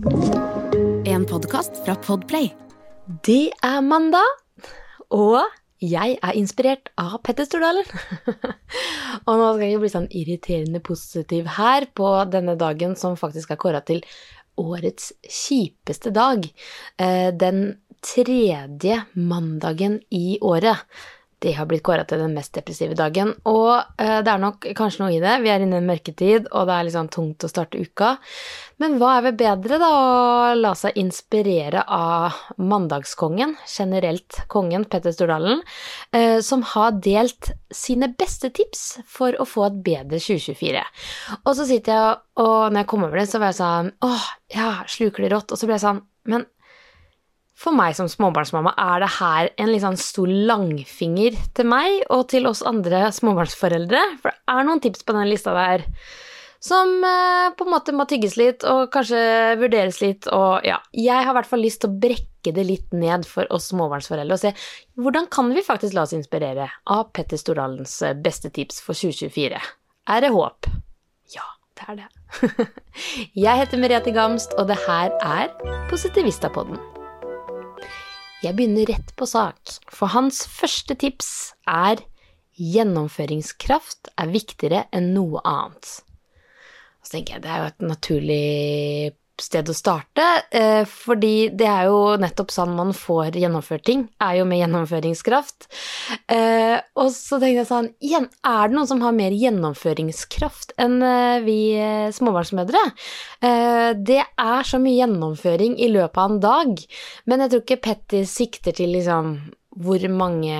En podkast fra Podplay. Det er mandag, og jeg er inspirert av Petter Stordalen. og nå skal jeg bli sånn irriterende positiv her på denne dagen som faktisk er kåra til årets kjipeste dag. Eh, Den tredje mandagen i året. Det har blitt kåra til den mest depressive dagen. Og eh, det er nok kanskje noe i det. Vi er inne i en mørketid, og det er litt sånn tungt å starte uka. Men hva er vel bedre, da, å la seg inspirere av mandagskongen, generelt kongen Petter Stordalen, eh, som har delt sine beste tips for å få et bedre 2024. Og så sitter jeg, og når jeg kom over det, så var jeg sånn åh, ja, sluker det rått. Og så ble jeg sånn, men for meg som småbarnsmamma er det her en litt sånn stor langfinger til meg og til oss andre småbarnsforeldre. For det er noen tips på den lista der som eh, på en måte må tygges litt og kanskje vurderes litt. Og ja, jeg har i hvert fall lyst til å brekke det litt ned for oss småbarnsforeldre og se hvordan kan vi faktisk la oss inspirere av Petter Stordalens eh, beste tips for 2024. Er det håp? Ja, det er det. jeg heter Merete Gamst, og det her er Positivistapodden. Jeg begynner rett på sak, for hans første tips er gjennomføringskraft er viktigere enn noe annet. Så tenker jeg det er jo et naturlig sted å starte, eh, fordi det er jo nettopp sånn man får gjennomført ting, er jo med gjennomføringskraft. Eh, og så tenkte jeg sånn, er det noen som har mer gjennomføringskraft enn eh, vi småbarnsmødre? Det er så mye gjennomføring i løpet av en dag, men jeg tror ikke Petter sikter til liksom hvor mange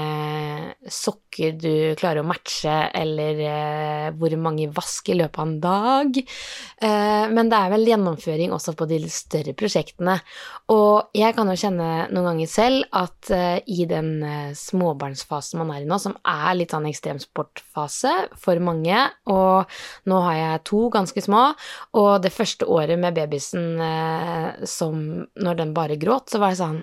sokker du klarer å matche, eller eh, hvor mange vask i løpet av en dag. Eh, men det er vel gjennomføring også på de større prosjektene. Og jeg kan jo kjenne noen ganger selv at eh, i den eh, småbarnsfasen man er i nå, som er litt sånn ekstremsportfase for mange, og nå har jeg to ganske små, og det første året med babysen eh, som når den bare gråt, så var jeg sånn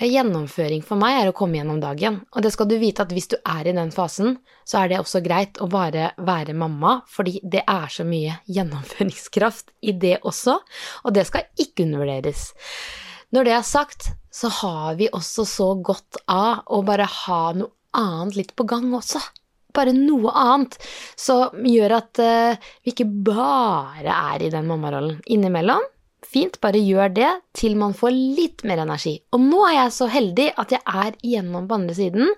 ja, gjennomføring for meg er å komme gjennom dagen, og det skal du vite at hvis du er i den fasen, så er det også greit å bare være mamma, fordi det er så mye gjennomføringskraft i det også, og det skal ikke undervurderes. Når det er sagt, så har vi også så godt av å bare ha noe annet litt på gang også. Bare noe annet som gjør at uh, vi ikke bare er i den mammarollen. Innimellom Fint, bare gjør det til man får litt mer energi. Og nå er jeg så heldig at jeg er igjennom på andre siden.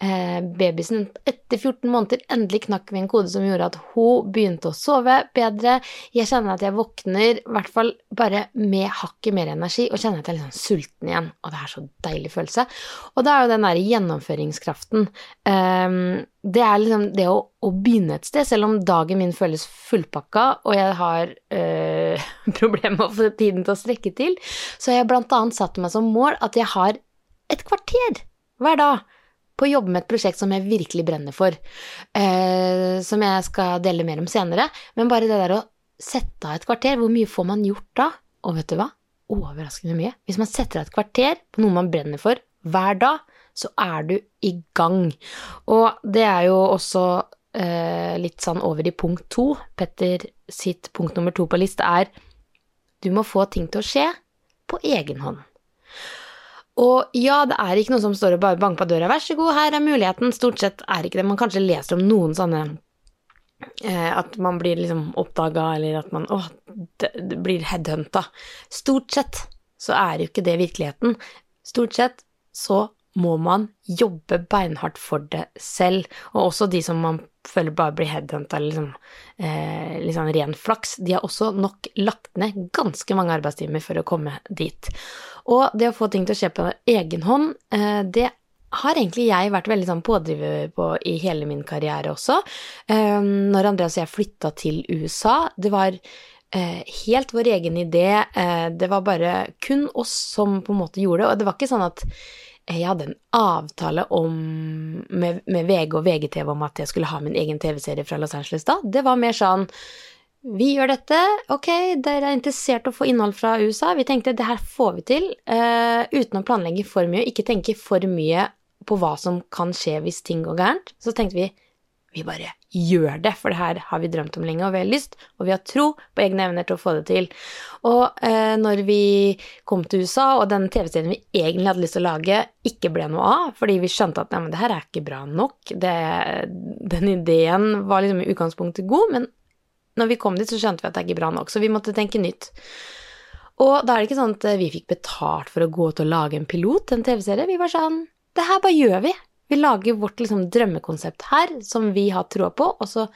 Eh, babysen etter 14 måneder endelig knakk vi en kode som gjorde at hun begynte å sove bedre. Jeg kjenner at jeg våkner i hvert fall bare med hakket mer energi og kjenner at jeg er litt sånn sulten igjen. Og det er så deilig følelse. Og det er jo den derre gjennomføringskraften. Eh, det er liksom det å, å, begynne et sted, selv om dagen min føles fullpakka og jeg har øh, problemer med å få tiden til å strekke til, så har jeg blant annet satt meg som mål at jeg har et kvarter hver dag på å jobbe med et prosjekt som jeg virkelig brenner for, Eh, som jeg skal dele mer om senere, men bare det der å sette av et kvarter, hvor mye får man gjort da? Og vet du hva? Overraskende mye. Hvis man setter av et kvarter på noe man brenner for hver dag, så er du i gang. Og det er jo også eh, litt sånn over i punkt to. Petter sitt punkt nummer to på lista er du må få ting til å skje på egen hånd. Og ja, det er ikke noe som står og bare banker på døra, vær så god, her er muligheten. Stort sett er ikke det. Man kanskje leser om noen sånne eh, at man blir liksom oppdaga, eller at man åh, det, det blir headhunta. Stort sett så er jo ikke det virkeligheten. Stort sett så må man jobbe beinhardt for det selv. Og også de som man føler bare blir headhunta liksom, eh, liksom ren flaks, de har også nok lagt ned ganske mange arbeidstimer for å komme dit. Og det å få ting til å skje på egen hånd, eh, det har egentlig jeg vært veldig sånn pådriver på i hele min karriere også. Eh, når Andreas og jeg flytta til USA, det var eh, helt vår egen idé, eh, det var bare kun oss som på en måte gjorde det, og det var ikke sånn at jeg hadde en avtale om, med, med, VG og VGTV om at jeg skulle ha min egen TV-serie fra Los Angeles da. Det var mer sånn Vi gjør dette, ok, dere er interessert å få innhold fra USA. Vi tenkte det her får vi til, uh, uten å planlegge for mye, ikke tenke for mye på hva som kan skje hvis ting går gærent. Så tenkte vi vi bare gjør det, for det her har vi drømt om lenge, og vi har lyst, og vi har tro på egne evner til å få det til. Og eh, når vi kom til USA, og den TV-serien vi egentlig hadde lyst til å lage, ikke ble noe av, fordi vi skjønte at nei, men det her er ikke bra nok, det, den ideen var liksom i utgangspunktet god, men når vi kom dit, så skjønte vi at det er ikke bra nok, så vi måtte tenke nytt. Og da er det ikke sånn at vi fikk betalt for å gå ut og lage en pilot, en TV-serie. Vi var sånn Det her bare gjør vi. Vi lager vårt liksom, drømmekonsept her, som vi har troa på, og så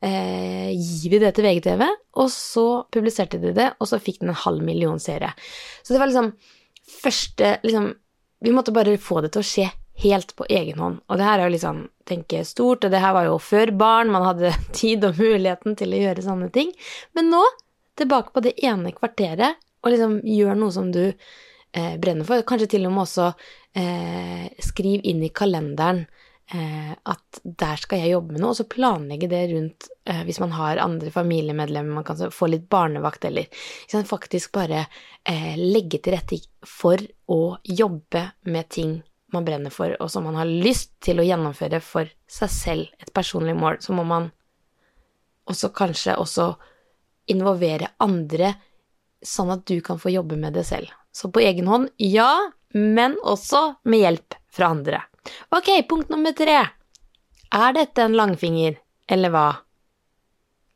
eh, gir vi det til VGTV, og så publiserte de det, og så fikk den en halv million seere. Så det var liksom første liksom, Vi måtte bare få det til å skje helt på egen hånd. Og det her er jo liksom tenke stort, og det her var jo før barn, man hadde tid og muligheten til å gjøre sånne ting. Men nå, tilbake på det ene kvarteret, og liksom gjør noe som du eh, brenner for. Kanskje til og med også eh, skriv inn i kalenderen eh, at der skal jeg jobbe med noe, og så planlegge det rundt eh, hvis man har andre familiemedlemmer, man kan få litt barnevakt eller liksom faktisk bare eh, legge til rette for å jobbe med ting man brenner for, og som man har lyst til å gjennomføre for seg selv, et personlig mål, så må man også kanskje også involvere andre, sånn at du kan få jobbe med det selv. Så på egen hånd, ja, men også med hjelp fra andre. Ok, punkt nummer tre. Er dette en langfinger, eller hva?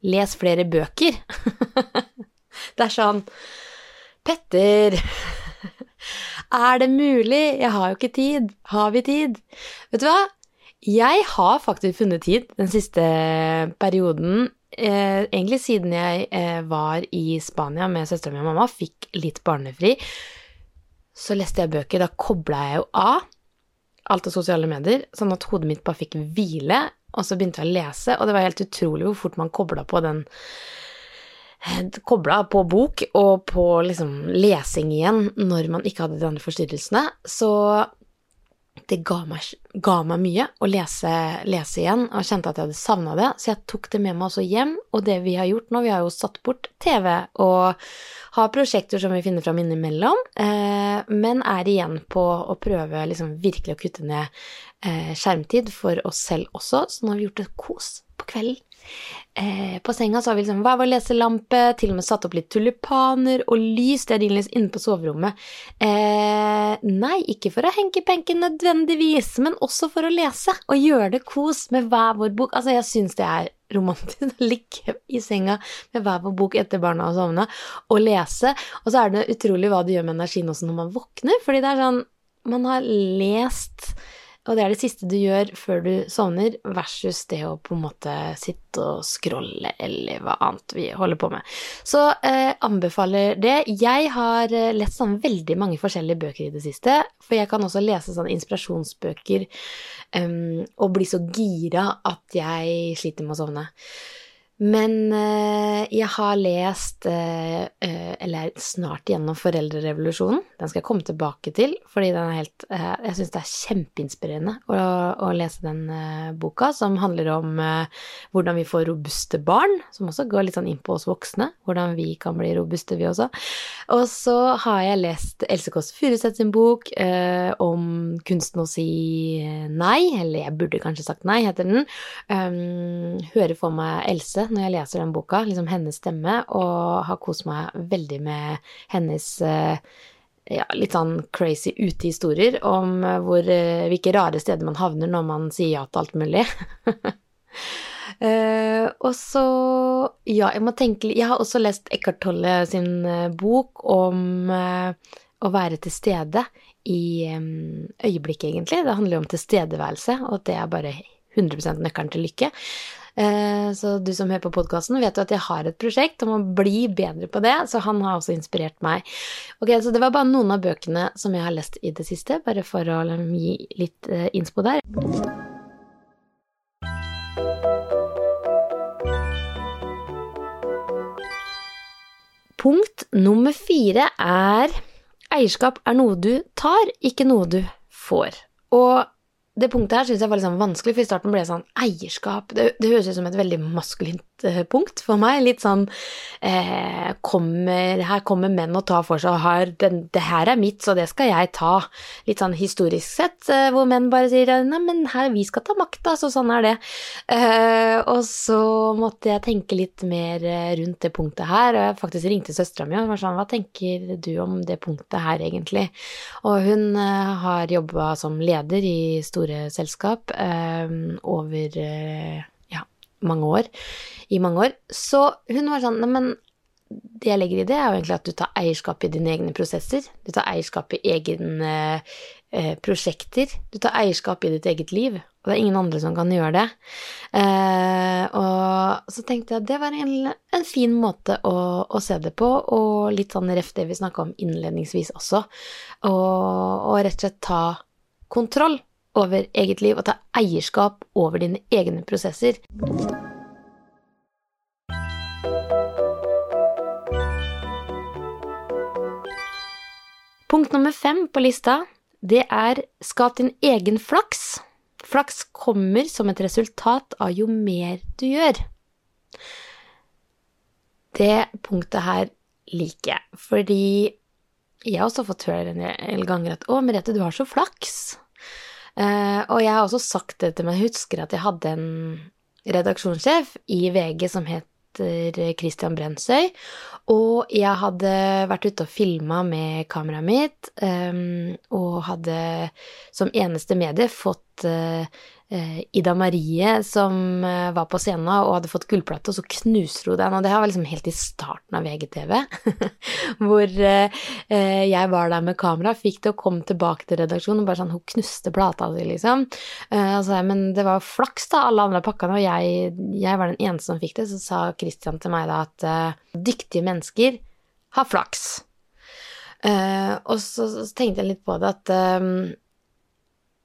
Les flere bøker. det er sånn Petter, er det mulig? Jeg har jo ikke tid. Har vi tid? Vet du hva? Jeg har faktisk funnet tid den siste perioden. Eh, egentlig siden jeg eh, var i Spania med søstera mi og mamma, fikk litt barnefri så leste jeg bøker. Da kobla jeg jo av alt av sosiale medier, sånn at hodet mitt bare fikk hvile. Og så begynte jeg å lese, og det var helt utrolig hvor fort man kobla på den eh, Kobla på bok og på liksom lesing igjen når man ikke hadde de andre forstyrrelsene. Så det ga meg, ga meg mye å lese, lese, igjen, og kjente at jeg hadde savna det, så jeg tok det med meg også hjem. Og det vi har gjort nå, vi har jo satt bort TV og har prosjekter som vi finner fram innimellom, eh, men er igjen på å prøve liksom virkelig å kutte ned eh, skjermtid for oss selv også, så nå har vi gjort et kos på kvelden. Eh, på senga så har vi liksom hver vår leselampe, til og med satt opp litt tulipaner og lys Det er din lys inne på soverommet. Eh, nei, ikke for å henke-penke nødvendigvis, men også for å lese og gjøre det kos med hver vår bok. Altså, jeg syns det er romantisk å ligge i senga med hver vår bok etter barna har sovna og lese, og så er det utrolig hva det gjør med energien også når man våkner, fordi det er sånn man har lest og det er det siste du gjør før du sovner, versus det å på en måte sitte og scrolle eller hva annet vi holder på med. Så eh, anbefaler det. Jeg har eh, lest sånn veldig mange forskjellige bøker i det siste, for jeg kan også lese sånne inspirasjonsbøker um, og bli så gira at jeg sliter med å sovne. Men eh, jeg har lest, eh, eh, eller snart gjennom Foreldrerevolusjonen. Den skal jeg komme tilbake til, fordi den er helt Jeg syns det er kjempeinspirerende å, å lese den boka, som handler om hvordan vi får robuste barn, som også går litt sånn inn på oss voksne. Hvordan vi kan bli robuste, vi også. Og så har jeg lest Else Kåss Furuseth sin bok om kunsten å si nei, eller jeg burde kanskje sagt nei, heter den. Um, hører for meg Else når jeg leser den boka, liksom hennes stemme, og har kost meg veldig med hennes eh, ja, litt sånn crazy utehistorier om eh, hvor, eh, hvilke rare steder man havner når man sier ja til alt mulig. uh, og så Ja, jeg må tenke Jeg har også lest Eckhart Tolle sin bok om uh, å være til stede i um, øyeblikket, egentlig. Det handler jo om tilstedeværelse, og at det er bare 100% nøkkelen til lykke. Eh, så du som hører på podkasten, vet jo at jeg har et prosjekt om å bli bedre på det, så han har også inspirert meg. Ok, Så det var bare noen av bøkene som jeg har lest i det siste, bare for å gi litt eh, innspo der. Punkt nummer fire er eierskap er noe du tar, ikke noe du får. Og det punktet her syns jeg var litt sånn vanskelig, for i starten ble det sånn eierskap. Det, det høres ut som et veldig maskulint punkt for meg. Litt sånn eh, kommer, Her kommer menn og tar for seg har den, Det her er mitt, så det skal jeg ta. Litt sånn historisk sett, eh, hvor menn bare sier nei, men her, vi skal ta makta, så sånn er det. Eh, og så måtte jeg tenke litt mer eh, rundt det punktet her, og jeg faktisk ringte søstera mi og var sånn hva tenker du om det punktet her egentlig? Og hun eh, har jobba som leder i store selskap eh, over mange år, i mange år. Så hun var sånn Neimen, det jeg legger i det, er jo egentlig at du tar eierskap i dine egne prosesser. Du tar eierskap i egne eh, prosjekter. Du tar eierskap i ditt eget liv. Og det er ingen andre som kan gjøre det. Eh, og så tenkte jeg at det var en, en fin måte å, å, se det på, og litt sånn ref det vi snakka om innledningsvis også. Og, og rett og slett ta kontroll over eget liv og ta eierskap over dine egne prosesser. Punkt nummer fem på lista, det er skap din egen flaks. Flaks kommer som et resultat av jo mer du gjør. Det punktet her liker jeg, fordi jeg har også fått høre en del ganger at 'Å, Merete, du har så flaks'. Uh, og jeg har også sagt det til meg, jeg husker at jeg hadde en redaksjonssjef i VG som heter Christian Brensøy, og jeg hadde vært ute og filma med kameraet mitt, um, og hadde som eneste medie fått uh, Ida Marie som eh, var på scenen og hadde fått gullplate, og så knuser hun den. Og det var liksom helt i starten av VGTV, hvor eh, jeg var der med kamera, fikk det og kom tilbake til redaksjonen, og bare sånn Hun knuste plata si, liksom. Og så, men det var flaks, da, alle andre pakkene, og jeg, jeg, var den eneste som fikk det. Så sa Christian til meg da at dyktige mennesker har flaks. Og så, så, tenkte jeg litt på det at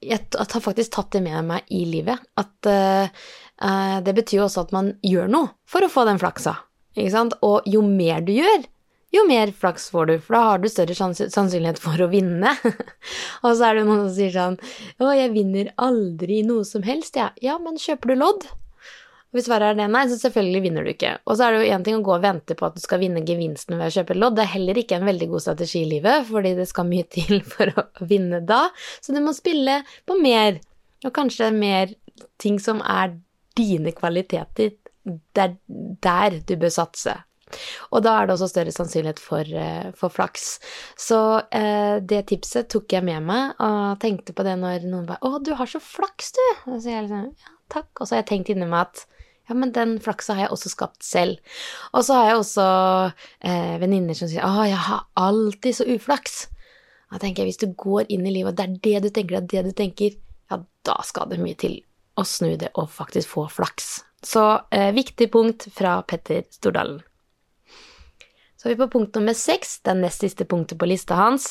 jeg har faktisk tatt det med meg i livet. At uh, det betyr jo også at man gjør noe for å få den flaksa. Ikke sant? Og jo mer du gjør, jo mer flaks får du, for da har du større sannsynlighet for å vinne. og så er det noen som sier sånn Å, jeg vinner aldri noe som helst, jeg. Ja. ja, men kjøper du lodd? Hvis svaret er det nei, så selvfølgelig vinner du ikke. Og så er det jo én ting å gå og vente på at du skal vinne gevinsten ved å kjøpe lodd. Det er heller ikke en veldig god strategi i livet, fordi det skal mye til for å vinne da. Så du må spille på mer, og kanskje mer ting som er dine kvaliteter. Det er der du bør satse. Og da er det også større sannsynlighet for, uh, for flaks. Så eh, det tipset tok jeg med meg, og tenkte på det når noen bare 'Å, du har så flaks, du!' Og så jeg liksom, ja, takk. Og så har jeg tenkt inni meg at ja, men den flaksa har jeg også skapt selv. Og så har jeg også eh, venninner som sier 'Å, jeg har alltid så uflaks'. Da tenker jeg, hvis du går inn i livet, og det er det du tenker, det er det du tenker, ja, da skal det mye til å snu det og faktisk få flaks. Så eh, viktig punkt fra Petter Stordalen. Så er vi på punkt nummer seks, det nest siste punktet på lista hans.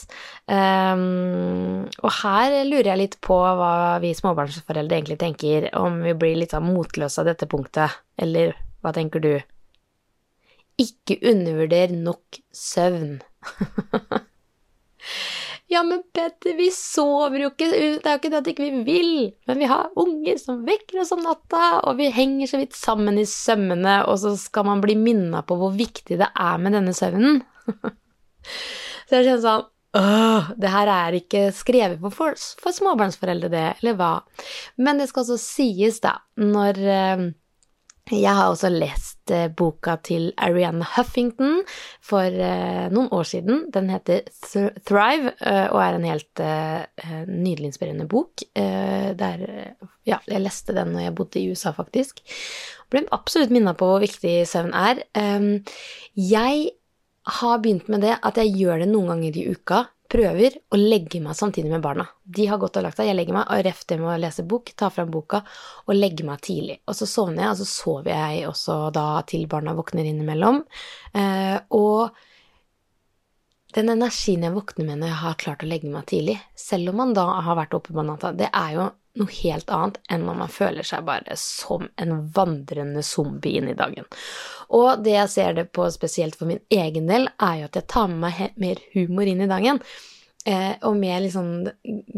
Um, og her lurer jeg litt på hva vi småbarnsforeldre egentlig tenker, om vi blir litt sånn motløse av dette punktet, eller hva tenker du? Ikke undervurder nok søvn. Ja, men Petter, vi sover jo ikke, det er jo ikke det at ikke vi vil, men vi har unger som vekker oss om natta, og vi henger så vidt sammen i sømmene, og så skal man bli minna på hvor viktig det er med denne søvnen. så jeg kjenner sånn Åh, det her er ikke skrevet for, for småbarnsforeldre, det, eller hva? Men det skal også sies, da, når eh, jeg har også lest eh, boka til Arianne Huffington for eh, noen år siden. Den heter Thrive eh, og er en helt nydelig inspirerende bok. Der, ja, jeg leste den når jeg bodde i USA, faktisk. Ble absolutt minna på hvor viktig søvn er. Jeg har begynt med det at jeg gjør det noen ganger i uka prøver å legge meg samtidig med barna. De har gått og lagt seg, jeg legger meg, og ref det med å lese bok, ta fram boka og legge meg tidlig. Og så sovner jeg, og så sover jeg også da til barna våkner innimellom. Eh, og den energien jeg våkner med når jeg har klart å legge meg tidlig, selv om man da har vært oppe på natta, det er jo noe helt annet enn når man føler seg bare som en vandrende zombie inn i dagen. Og det jeg ser det på spesielt for min egen del, er jo at jeg tar med meg mer humor inn i dagen. Eh, og mer liksom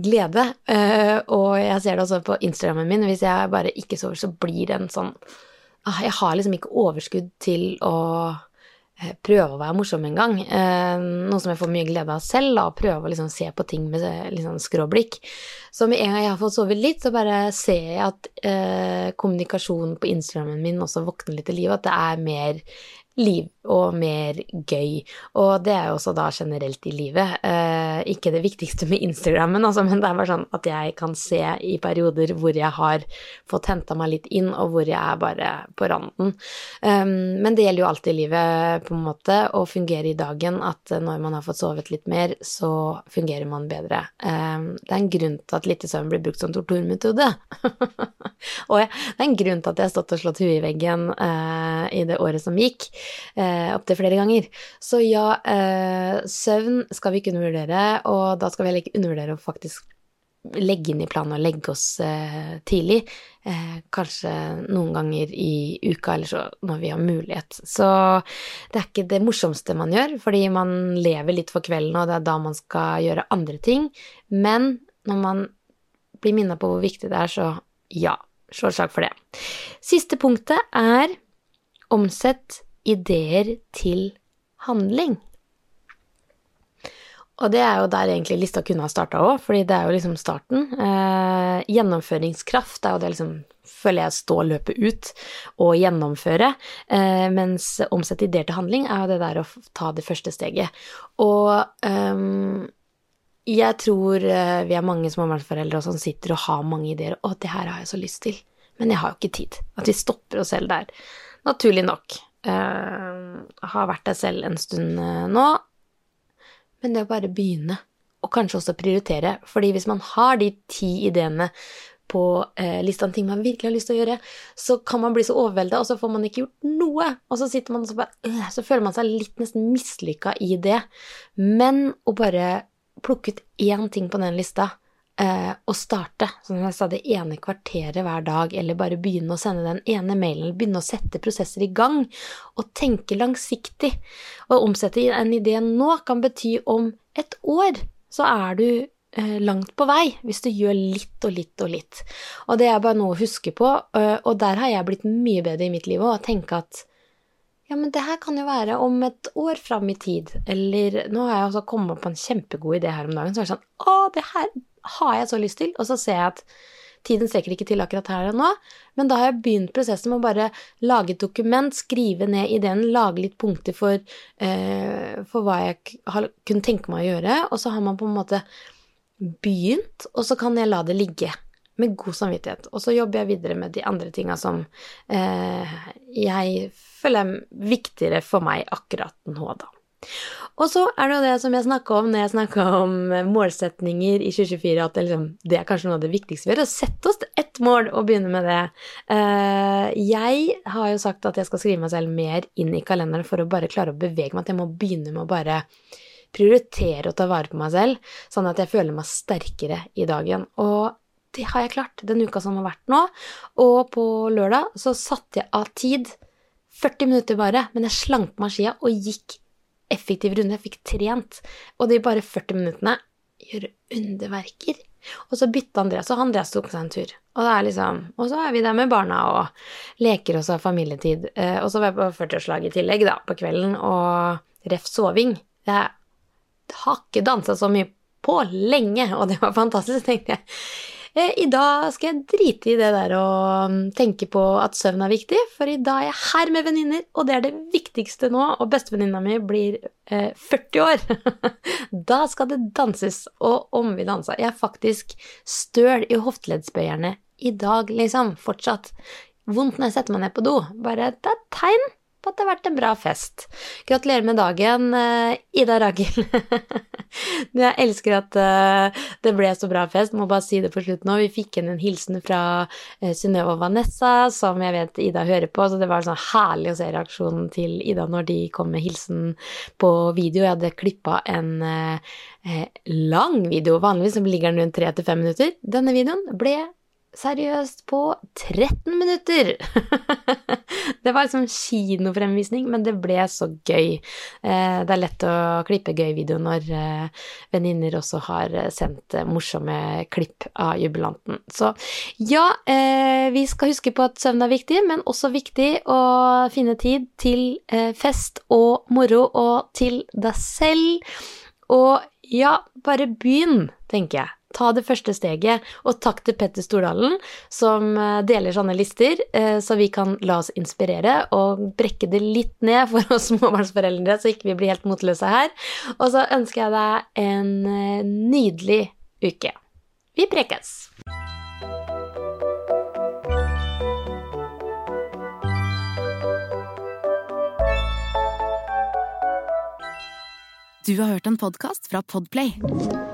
glede. Eh, og jeg ser det også på Instagrammen min. Hvis jeg bare ikke sover, så blir det en sånn ah, Jeg har liksom ikke overskudd til å prøve å være morsom engang. Eh, noe som jeg får mye glede av selv, da, å prøve å liksom se på ting med liksom skråblikk. Så med en gang jeg har fått sovet litt, så bare ser jeg at eh, kommunikasjonen på Instagrammen min også våkner litt til liv, at det er mer liv og mer gøy. Og det er jo også da generelt i livet. Eh, ikke det viktigste med Instagrammen, altså, men det er bare sånn at jeg kan se i perioder hvor jeg har fått henta meg litt inn, og hvor jeg er bare på randen. Um, men det gjelder jo alltid i livet, på en måte, å fungere i dagen. At når man har fått sovet litt mer, så fungerer man bedre. Um, det er en grunn til at litt søvn blir brukt som torturmetode. og det er en grunn til at jeg har stått og slått huet i veggen uh, i det året som gikk. Uh, opptil flere ganger. Så ja, eh, søvn skal vi ikke undervurdere, og da skal vi heller ikke undervurdere å faktisk legge inn i planen og legge oss eh, tidlig. Eh, kanskje noen ganger i uka, eller så når vi har mulighet. Så det er ikke det morsomste man gjør, fordi man lever litt for kvelden, og det er da man skal gjøre andre ting. Men når man blir minnet på hvor viktig det er, så ja, slag for det. Siste punktet er omsett ideer til handling. Og det er jo der egentlig lista kunne ha starta òg, fordi det er jo liksom starten. Eh, gjennomføringskraft er jo det liksom føler jeg stå løpet ut og gjennomføre, eh, mens omsette ideer til handling er jo det der å ta det første steget. Og eh, jeg tror eh, vi er mange småbarnsforeldre som sitter og har mange ideer. 'Å, det her har jeg så lyst til', men jeg har jo ikke tid. At vi stopper oss selv der. Naturlig nok. Uh, har vært der selv en stund uh, nå. Men det å bare begynne, og kanskje også prioritere. Fordi hvis man har de ti ideene på eh, lista ting man virkelig har lyst til å gjøre, så kan man bli så overvelda, og så får man ikke gjort noe. Og så sitter man og så bare Så føler man seg litt nesten mislykka i det. Men å bare plukke ut én ting på den lista, eh, å starte, som jeg sa, det ene kvarteret hver dag, eller bare begynne å sende den ene mailen, begynne å sette prosesser i gang, og tenke langsiktig. Og omsette en idé nå kan bety om et år så er du eh, langt på vei, hvis du gjør litt og litt og litt. Og det er bare noe å huske på, eh, og der har jeg blitt mye bedre i mitt liv òg, å tenke at ja, men det her kan jo være om et år fram i tid, eller nå har jeg også kommet på en kjempegod idé her om dagen, så er det sånn å, det her har jeg så lyst til, og så ser jeg at tiden strekker ikke til akkurat her og nå, men da har jeg begynt prosessen med å bare lage et dokument, skrive ned ideen, lage litt punkter for, eh, for hva jeg kunne tenke meg å gjøre, og så har man på en måte begynt, og så kan jeg la det ligge med god samvittighet. Og så jobber jeg videre med de andre tinga som eh, jeg føler er viktigere for meg akkurat nå, da. Og så er det jo det som jeg snakka om når jeg snakka om målsetninger i 2024, at det, liksom, det, er kanskje noe av det viktigste vi gjør, å sette oss ett mål og begynne med det. Eh, jeg har jo sagt at jeg skal skrive meg selv mer inn i kalenderen for å bare klare å bevege meg, at jeg må begynne med å bare prioritere å ta vare på meg selv, sånn at jeg føler meg sterkere i dagen. Og det har jeg klart den uka som har vært nå, og på lørdag så satte jeg av tid, 40 minutter bare, men jeg slank meg skia og gikk effektiv runde. Jeg fikk trent. Og de bare 40 minuttene gjør underverker. Og så bytta Andreas, og Andreas tok seg en tur. Og, liksom, og så er vi der med barna og leker oss av familietid. Eh, og så var jeg på 40-årslag i tillegg, da, på kvelden, og ref soving. Jeg har ikke dansa så mye på lenge, og det var fantastisk, tenkte jeg. Eh, I dag skal jeg drite i det der å mm, tenke på at søvn er viktig, for i dag er jeg her med venninner, og det er det viktigste nå, og bestevenninna mi blir eh, 40 år. da skal det danses, og om vi dansa Jeg er faktisk støl i hofteleddsbøyerne i dag, liksom, fortsatt. Vondt når jeg setter meg ned på do. Bare det er tegn på at det har vært en bra fest. Gratulerer med dagen, uh, Ida Rakel. jeg elsker at uh, det ble så bra fest. Må bare si det på slutten òg. Vi fikk inn en hilsen fra uh, Synnøve og Vanessa, som jeg vet Ida hører på, så det var sånn herlig å se reaksjonen til Ida når de kom med hilsen på video. Jeg hadde klippa en lang video, vanligvis ligger den rundt tre til fem minutter. Denne videoen ble seriøst på 13 minutter! det var liksom kinofremvisning, men det ble så gøy. Eh, det er lett å klippe gøy video når eh, venninner også har sendt morsomme klipp av jubilanten. Så ja, vi skal huske på at søvn er viktig, men også viktig å finne tid til fest og moro og til deg selv. Og ja, bare begynn, tenker jeg. Ta det første steget, og takk til Petter Stordalen som eh, deler sånne lister, eh, så vi kan la oss inspirere og brekke det litt ned for oss småbarnsforeldre, så ikke vi blir helt motløse her. Og så ønsker jeg deg en eh, nydelig uke. Vi prekes! Du har hørt en podkast fra Podplay.